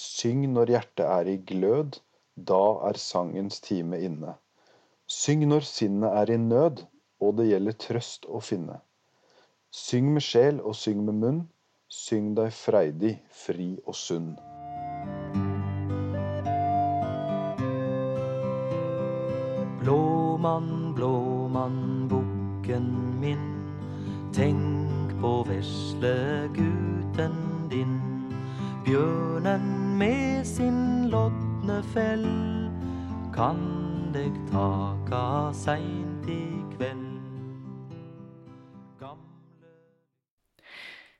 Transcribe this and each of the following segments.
Syng når hjertet er i glød, da er sangens time inne. Syng når sinnet er i nød, og det gjelder trøst å finne. Syng med sjel og syng med munn, syng deg freidig, fri og sunn. Blåmann, blåmann, bukken min, tenk på vesle gutten din. Bjørnen med sin lodne fell kan deg taka seint i kveld. Gamle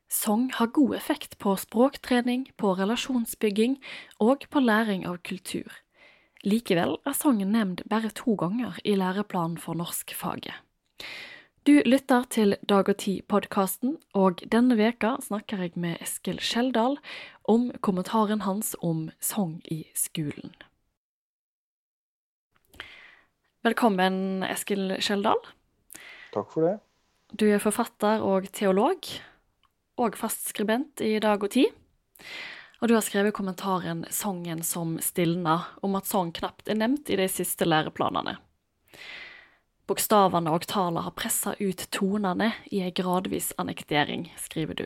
Sang har god effekt på språktrening, på relasjonsbygging og på læring av kultur. Likevel er sangen nevnt bare to ganger i læreplanen for norskfaget. Du lytter til Dag og Tid-podkasten, og denne veka snakker jeg med Eskil Skjeldal om kommentaren hans om sang i skolen. Velkommen, Eskil Skjeldal. Takk for det. Du er forfatter og teolog, og fastskribent i Dag og Tid. Og du har skrevet kommentaren 'Sangen som stilner', om at sang knapt er nevnt i de siste læreplanene. Bokstavene og tallene har pressa ut tonene i ei gradvis annektering, skriver du.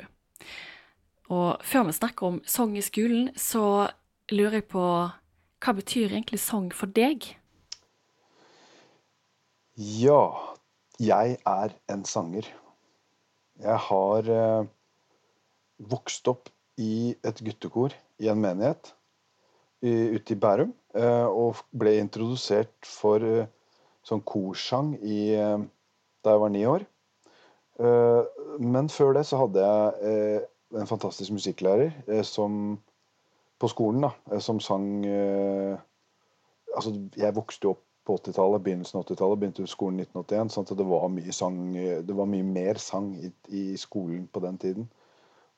Og før vi snakker om sang i skolen, så lurer jeg på hva betyr egentlig sang for deg? Ja, jeg er en sanger. Jeg har eh, vokst opp i et guttekor i en menighet i, ute i Bærum. Eh, og ble introdusert for eh, sånn korsang i, eh, da jeg var ni år. Eh, men før det så hadde jeg eh, en fantastisk musikklærer som på skolen, da, som sang Altså, jeg vokste jo opp på 80-tallet, begynnelsen av 80-tallet, begynte skolen 1981, sånn at det var mye sang, det var mye mer sang i, i skolen på den tiden.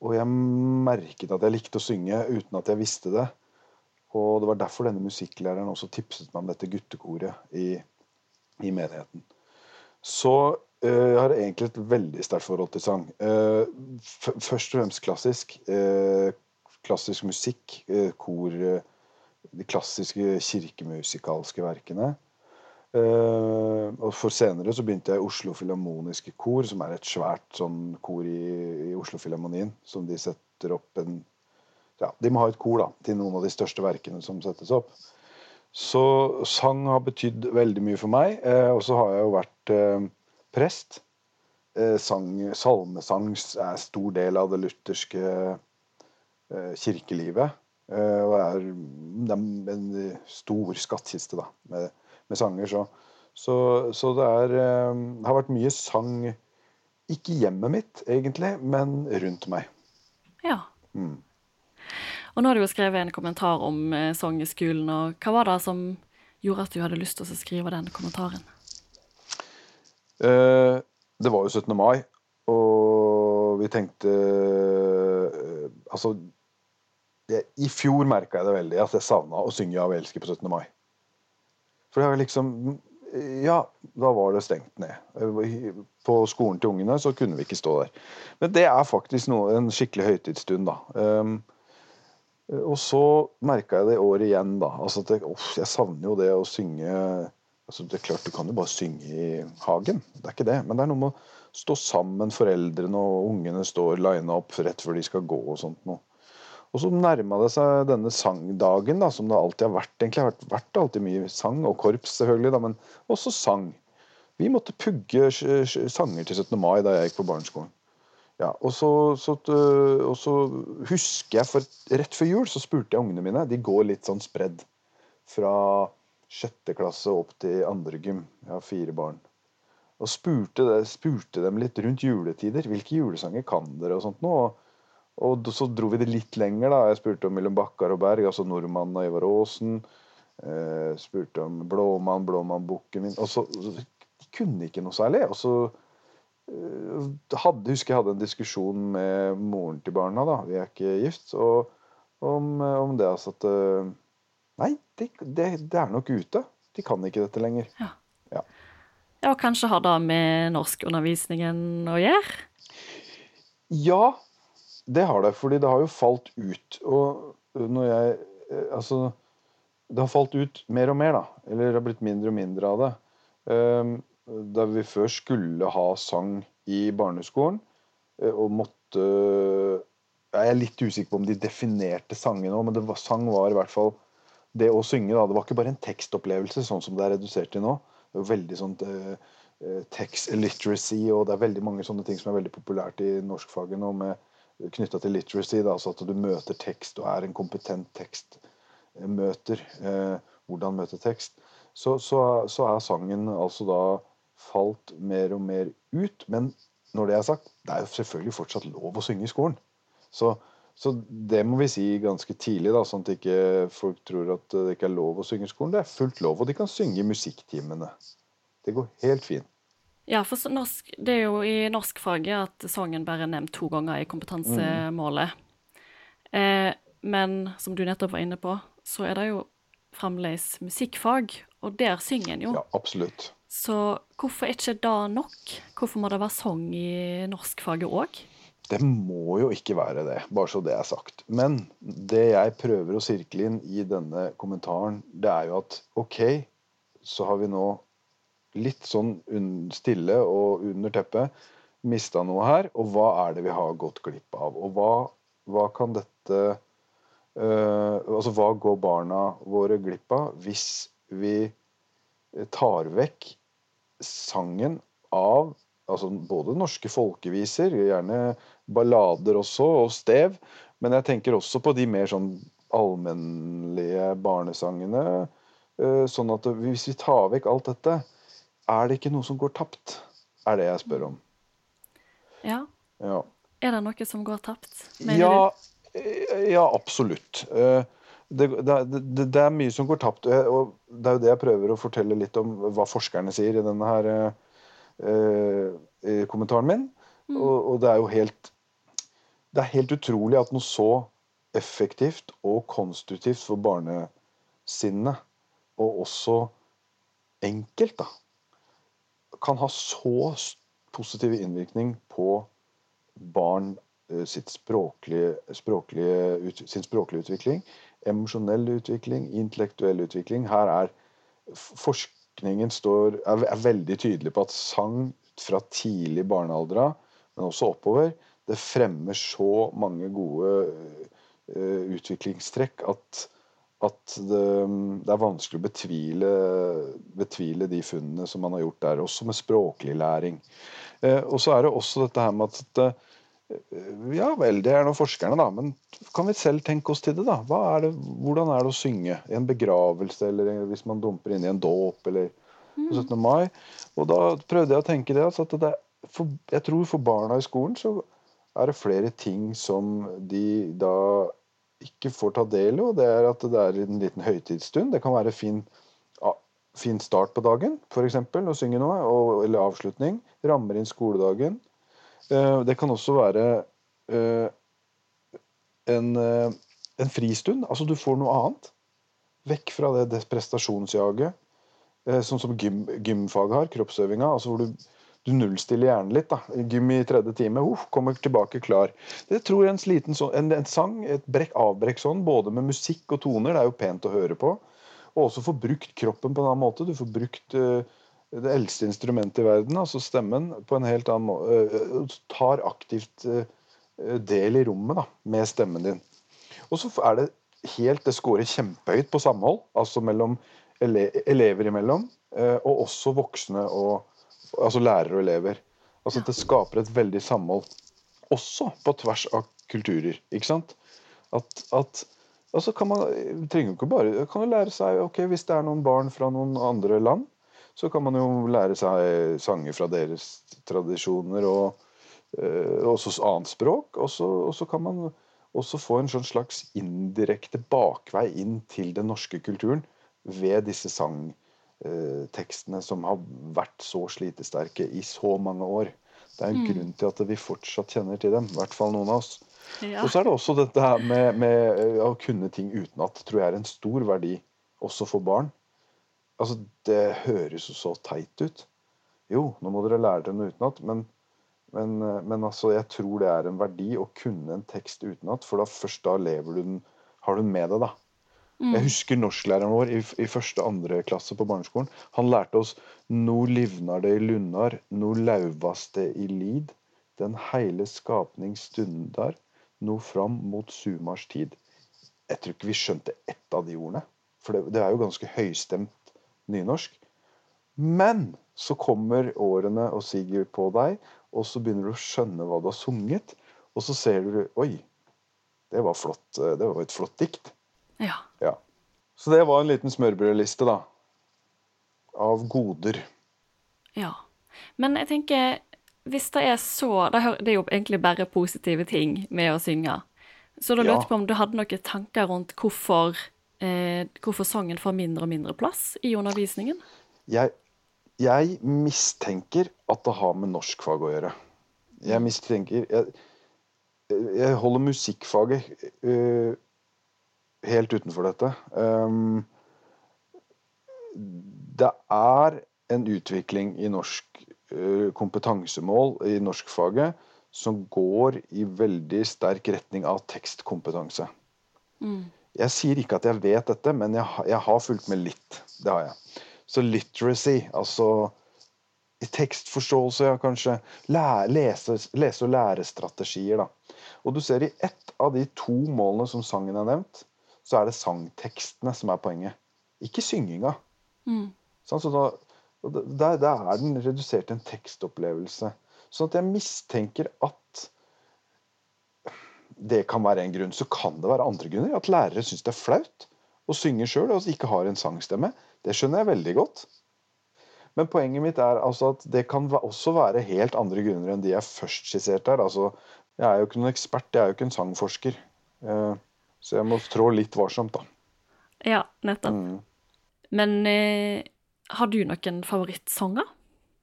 Og jeg merket at jeg likte å synge uten at jeg visste det. Og det var derfor denne musikklæreren også tipset meg om dette guttekoret i, i menigheten. Så øh, jeg har egentlig et veldig sterkt forhold til sang. Uh, først og fremst klassisk. Uh, klassisk musikk, kor De klassiske kirkemusikalske verkene. og For senere så begynte jeg i Oslo Filharmoniske Kor, som er et svært sånn kor i, i Oslo Filharmonien. Som de setter opp en ja, De må ha et kor da, til noen av de største verkene som settes opp. Så sang har betydd veldig mye for meg. Eh, og så har jeg jo vært eh, prest. Eh, sang, salmesang er stor del av det lutherske eh, kirkelivet. Eh, og er, det er en stor skattkiste da, med, med sanger. Så, så, så det er, eh, har vært mye sang, ikke i hjemmet mitt egentlig, men rundt meg. Ja. Mm. Og nå har du jo skrevet en kommentar om eh, skolen, og hva var det som gjorde at du hadde lyst til å skrive den kommentaren? Eh, det var jo 17. mai, og vi tenkte eh, Altså, det, i fjor merka jeg det veldig, at jeg savna å synge 'Ja, vi elsker' på 17. mai. For det var liksom Ja, da var det stengt ned. På skolen til ungene så kunne vi ikke stå der. Men det er faktisk noe, en skikkelig høytidsstund, da. Um, og så merka jeg det i år igjen, da. Altså at jeg, oh, jeg savner jo det å synge altså Det er klart du kan jo bare synge i hagen, det er ikke det. Men det er noe med å stå sammen, foreldrene og ungene står lina opp rett før de skal gå og sånt noe. Og så nærma det seg denne sangdagen, da, som det alltid har vært. egentlig har vært, vært alltid mye sang, og korps selvfølgelig, da, men også sang. Vi måtte pugge sanger til 17. mai da jeg gikk på barneskolen. Ja, og så, så, og så, husker jeg, for rett før jul så spurte jeg ungene mine. De går litt sånn spredd. Fra sjette klasse opp til andre gym. Jeg har fire barn. Og spurte, spurte dem litt rundt juletider. Hvilke julesanger kan dere? Og sånt nå? Og så dro vi det litt lenger. da, Jeg spurte om 'Mellom bakkar og berg', altså 'Nordmannen' og Ivar Aasen. Eh, spurte om 'Blåmann', 'Blåmann, bukken min'. Og så, De kunne ikke noe særlig. Og så hadde, husker jeg hadde en diskusjon med moren til barna, da, vi er ikke gift, og om, om det altså at Nei, det, det, det, er nok ute. De kan ikke dette lenger. Ja. Ja. ja, og kanskje har det med norskundervisningen å gjøre? Ja, det har det. Fordi det har jo falt ut. Og når jeg eh, Altså, det har falt ut mer og mer, da. Eller det har blitt mindre og mindre av det. Um, da vi før skulle ha sang i barneskolen, eh, og måtte Jeg er litt usikker på om de definerte sangen òg, men var, sang var i hvert fall det å synge. da, Det var ikke bare en tekstopplevelse, sånn som det er redusert til nå. Det er veldig sånt uh, text literacy, og det er veldig mange sånne ting som er veldig populært i norskfaget nå, knytta til literacy. Da, altså at du møter tekst og er en kompetent tekstmøter. Eh, hvordan møte tekst. Så, så, så, er sangen altså da falt mer og mer ut. Men når det er sagt, det er jo selvfølgelig fortsatt lov å synge i skolen. Så, så det må vi si ganske tidlig, da, sånn at ikke folk tror at det ikke er lov å synge i skolen. Det er fullt lov, og de kan synge i musikktimene. Det går helt fint. Ja, for norsk, det er jo i norskfaget at sangen bare er nevnt to ganger i kompetansemålet. Mm. Eh, men som du nettopp var inne på, så er det jo fremdeles musikkfag, og der synger en jo. Ja, absolutt. Så hvorfor er ikke det nok? Hvorfor må det være sang i norskfaget òg? Det må jo ikke være det, bare så det er sagt. Men det jeg prøver å sirkle inn i denne kommentaren, det er jo at OK, så har vi nå litt sånn stille og under teppet mista noe her. Og hva er det vi har gått glipp av? Og hva, hva kan dette uh, Altså hva går barna våre glipp av hvis vi tar vekk sangen av altså både norske folkeviser, gjerne ballader også, og stev. Men jeg tenker også på de mer sånn allmennlige barnesangene. Eh, sånn at hvis vi tar vekk alt dette, er det ikke noe som går tapt? Er det jeg spør om. Ja. ja. Er det noe som går tapt? Ja, du? ja, absolutt. Uh, det, det, det, er mye som går tapt. og Det er jo det jeg prøver å fortelle litt om hva forskerne sier i denne her eh, kommentaren min. Mm. Og, og, det er jo helt Det er helt utrolig at noe så effektivt og konstruktivt for barnesinnet, og også enkelt, da, kan ha så positiv innvirkning på barn eh, sitt språklige, språklige, sin språklige utvikling emosjonell utvikling, intellektuell utvikling. Her er forskningen står, er, er, veldig tydelig på at sang fra tidlig barnealder men også oppover, det fremmer så mange gode uh, utviklingstrekk at, at det, det, er vanskelig å betvile, betvile, de funnene som man har gjort der, også med språklig læring. Uh, og så er det også dette her med at det, ja vel, det er nå forskerne, da. Men kan vi selv tenke oss til det, da? Er det, hvordan er det å synge i en begravelse, eller hvis man dumper inn i en dåp, eller på 17. Mm. mai? Og da prøvde jeg å tenke det. Altså at det for, jeg tror for barna i skolen så er det flere ting som de da ikke får ta del i. Og det er at det er en liten høytidsstund. Det kan være fin, fin start på dagen, f.eks. å synge noe, og, eller avslutning. Rammer inn skoledagen. Eh, det kan også være eh, en, eh, en fristund. Altså du får noe annet. Vekk fra det, det prestasjonsjaget. Sånn som gym, gymfaget har, kroppsøvinga. altså hvor du, du nullstiller hjernen litt. da, Gym i tredje time, uh, kommer tilbake klar. Det tror jeg en, sliten, en, en sang, et brekk, avbrekk sånn, både med musikk og toner, det er jo pent å høre på. Og også få brukt kroppen på en annen måte. Du får brukt uh, det eldste instrumentet i verden, altså stemmen, på en helt annen måte tar aktivt del i rommet da, med stemmen din. Og så er det helt Det scorer kjempehøyt på samhold, altså mellom ele elever imellom, og også voksne og Altså lærere og elever. Altså Det skaper et veldig samhold, også på tvers av kulturer. ikke sant? At, at altså kan man trenger ikke bare kan jo lære seg ok, Hvis det er noen barn fra noen andre land, så kan man jo lære seg sanger fra deres tradisjoner og eh, også annet språk. Og så, og så, kan man også få en sånn slags indirekte bakvei inn til den norske kulturen ved disse sangtekstene som har vært så slitesterke i så mange år. Det er en mm. grunn til at vi fortsatt kjenner til dem. I hvert fall noen av oss. Ja. Og så er det også dette her med, med eh, å kunne ting utenat. Tror jeg er en stor verdi også for barn. Altså, det høres jo så teit ut. Jo, nå må dere lære dere noe utenat, men, men, men, altså, jeg tror det er en verdi å kunne en tekst utenat, for da først da lever du den har du den med deg, da. Jeg husker norsklæreren vår i, i første andre klasse på barneskolen. Han lærte oss No livnar det i lunnar, no lauvas det i lid. Den heile skapning stundar, no fram mot sumars tid. Jeg tror ikke vi skjønte ett av de ordene. For det, det er jo ganske høystemt nynorsk. Men så kommer årene og siger på deg, og så begynner du å skjønne hva du har sunget. Og så ser du Oi, det var flott. Det var et flott dikt. Ja. Ja. Så det var en liten smørbrødliste, da. Av goder. Ja. Men jeg tenker, hvis det er så Det er jo egentlig bare positive ting med å synge. Så da Ja. lurte jeg på om du hadde noen tanker rundt hvorfor, eh, hvorfor sangen får mindre og mindre plass i undervisningen? Jeg, jeg mistenker at det har med norskfag å gjøre. Jeg mistenker Jeg, jeg holder musikkfaget uh, helt utenfor dette. Um, det er en utvikling i norsk uh, kompetansemål i norskfaget som går i veldig sterk retning av tekstkompetanse. Jeg sier ikke at jeg vet dette, men jeg, jeg har fulgt med litt. Det har jeg. Så literacy, altså tekstforståelse, ja, kanskje. Lære, lese, lese- og lærestrategier, da. Og du ser i ett av de to målene som sangen er nevnt, så er det sangtekstene som er poenget. Ikke synginga. Sånn, så da- der, der er den redusert til en tekstopplevelse. Sånn at jeg mistenker at det kan være en grunn. Så kan det være andre grunner. At lærere syns det er flaut å synge sjøl og ikke har en sangstemme. Det skjønner jeg veldig godt. Men poenget mitt er altså at det kan også være helt andre grunner enn de jeg først skisserte her. Altså, jeg er jo ikke noen ekspert, jeg er jo ikke en sangforsker. Eh, Så jeg må trå litt varsomt, da. Ja, nettopp. Men eh, har du noen favorittsanger?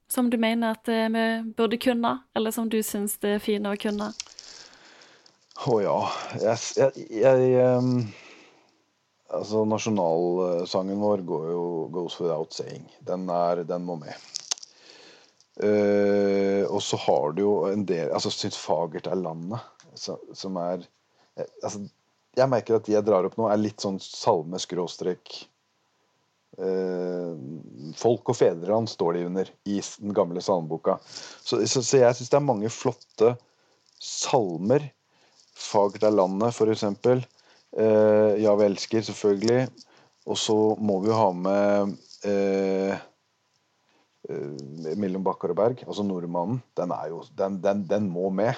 Som du mener at eh, vi burde kunne, eller som du syns det er fine å kunne? Å ja. Jeg, jeg, jeg um, Altså, nasjonalsangen vår går jo 'Goes Without Saying'. Den, er, den må med. Uh, og så har du jo en del Altså, syns 'Fagert er landet', så, som er eh, Altså, jeg merker at de jeg drar opp nå, er litt sånn salme-skråstrek uh, Folk og fedreland står de under i den gamle salmeboka. Så, så, så jeg syns det er mange flotte salmer. 'Fagert er landet', eksempel. Eh, 'Ja, vi elsker', selvfølgelig. Og så må vi jo ha med eh, eh, 'Mellom Bakkar og berg', altså 'Nordmannen'. Den, er jo, den, den, den må med.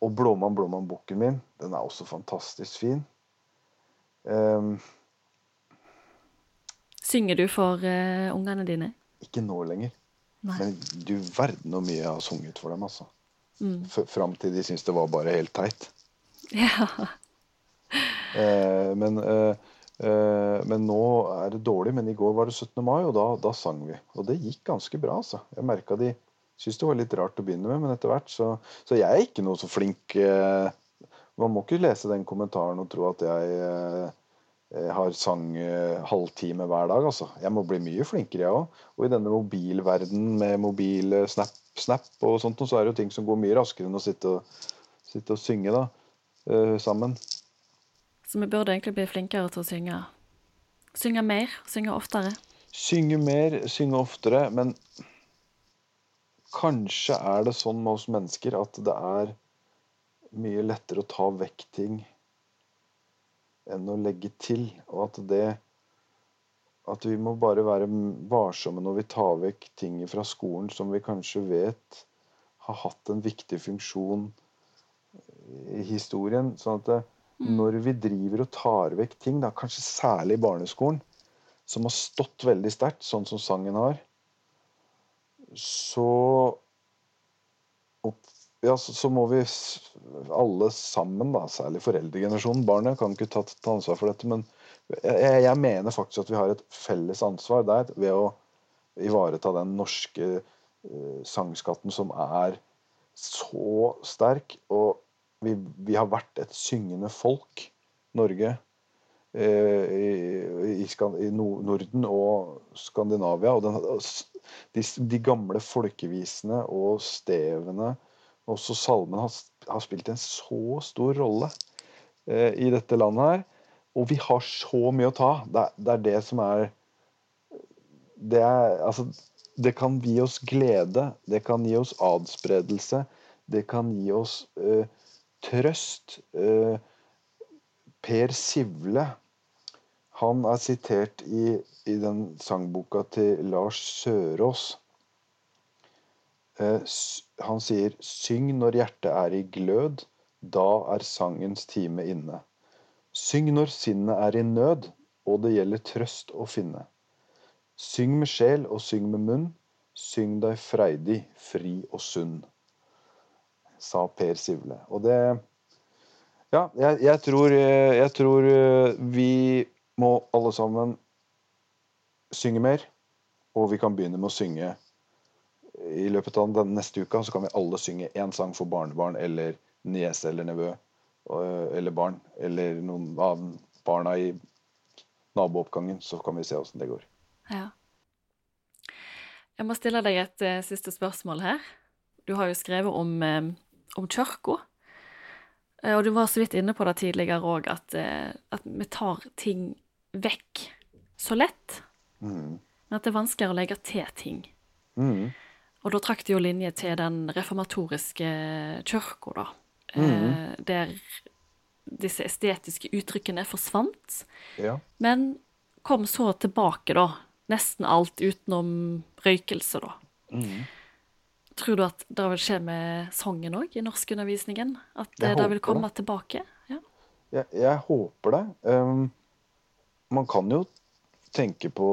Og 'Blåmann, blåmann, bukken min', den er også fantastisk fin. Eh, Synger du for eh, ungene dine? ikke nå lenger. Nei. Men du verden hvor mye jeg har sunget for dem, altså. F- Fram til de syntes det var bare helt teit. Ja. Eh, men, eh, eh, men nå er det dårlig. Men i går var det 17. mai, og da, da sang vi. Og det gikk ganske bra, altså. Jeg merka de syntes det var litt rart å begynne med, men etter hvert så Så jeg er ikke noe så flink eh, Man må ikke lese den kommentaren og tro at jeg eh, eh, har sang eh, halvtime hver dag, altså. Jeg må bli mye flinkere, jeg òg. Og i denne mobilverdenen med mobil snap, snap og sånt, så er det jo ting som går mye raskere enn å sitte og, sitte og synge da, eh, sammen. Så vi burde egentlig bli flinkere til å synge. Synge mer, synge oftere. Synge mer, synge oftere, men kanskje er det sånn med oss mennesker at det er mye lettere å ta vekk ting enn å legge til, og at det At vi må bare være varsomme når vi tar vekk ting fra skolen som vi kanskje vet har hatt en viktig funksjon i historien. Sånn at det, når vi driver og tar vekk ting, da, kanskje særlig i barneskolen, som har stått veldig sterkt, sånn som sangen har, så opp, ja, så, så må vi alle sammen, da, særlig foreldregenerasjonen, barnet kan ikke ta, ta ansvar for dette, men jeg, jeg mener faktisk at vi har et felles ansvar der ved å ivareta den norske uh, sangskatten som er så sterk. Og vi, vi har vært et syngende folk, Norge, uh, i, i, i Norden og Skandinavia. Og den, de, de gamle folkevisene og stevene, også salmene, har, har spilt en så stor rolle eh, i dette landet her. Og vi har så mye å ta. Det, det er det som er det, er, altså, det kan gi oss glede, det kan gi oss adspredelse, det kan gi oss eh, trøst. Eh, per Sivle, han er sitert i, i den sangboka til Lars Sørås. Eh, han sier 'Syng når hjertet er i glød, da er sangens time inne'. Syng når sinnet er i nød, og det gjelder trøst å finne. Syng med sjel og syng med munn, syng deg freidig, fri og sunn. Sa Per Sivle. Og det Ja, jeg, jeg tror, eh, jeg tror eh, vi må alle sammen synge mer. Og vi kan begynne med å synge i løpet av den neste uka. Så kan vi alle synge én sang for barnebarn eller niese eller nevø. Eller barn. Eller noen av barna i nabooppgangen. Så kan vi se åssen det går. Ja. Jeg må stille deg et uh, siste spørsmål her. Du har jo skrevet om, eh, om kirka. Uh, og du var så vidt inne på det tidligere òg, at, uh, at vi tar ting vekk så lett. Mm. Men at det er vanskeligere å legge til ting. Mm. Og da trakk de jo linje til den reformatoriske kirka, da. Eh, der disse estetiske uttrykkene forsvant. Ja. Men kom så tilbake, da. Nesten alt utenom røykelse, da. Mm. Tror du at det vil skje med sangen òg, i norskundervisningen? At Jeg eh, det vil komme komme tilbake? Ja. Jeg, jeg håper det. Um, man kan jo tenke på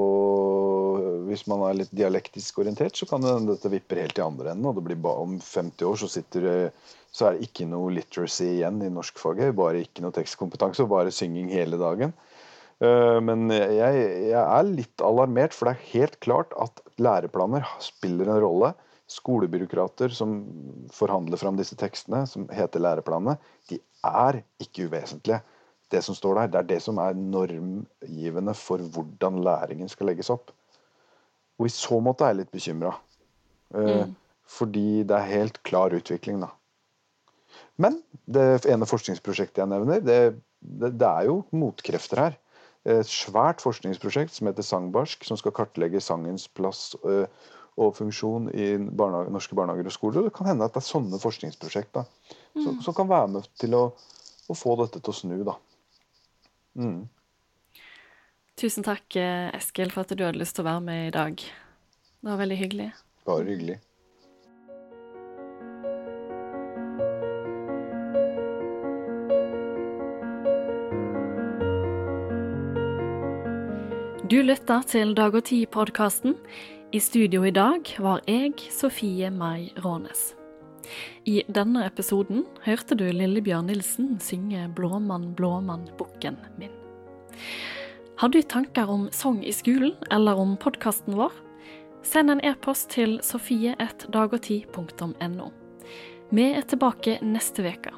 Hvis man er litt dialektisk orientert, så kan det dette vipper helt i andre enden. Og det blir ba, om 50 år så, sitter, så er det ikke noe literacy igjen i norskfaget. Bare ikke noe tekstkompetanse, og bare synging hele dagen. Uh, men jeg, jeg er litt alarmert, for det er helt klart at læreplaner spiller en rolle. Skolebyråkrater som forhandler fram disse tekstene, som heter læreplanene, de er ikke uvesentlige. Det som står der, det er det som er normgivende for hvordan læringen skal legges opp. Og i så måte er jeg litt bekymra. Fordi det er helt klar utvikling, da. Men det ene forskningsprosjektet jeg nevner, det, det, det er jo motkrefter her. Et svært forskningsprosjekt som heter Sangbarsk, som skal kartlegge sangens plass øh, og funksjon i barnehage, norske barnehager og skoler. Og det kan hende at det er sånne forskningsprosjekt da, som, som kan være med til å, å få dette til å snu. da. Mm. Tusen takk, eh, Eskil, for at du hadde lyst til å være med i dag. Det var veldig hyggelig. Bare hyggelig. Du lytta til Dag og Tid-podkasten. I studio i dag var jeg, Sofie Mai Rånes. I denne episoden hørte du Lillebjørn Nilsen synge 'Blåmann, blåmann, bukken min'. Har du tanker om sang i skolen eller om podkasten vår? Send en e-post til sofie1dagogti.no. Vi er tilbake neste uke.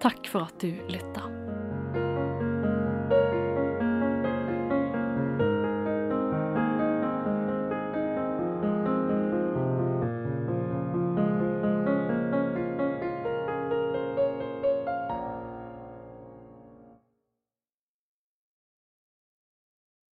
Takk for at du lytta.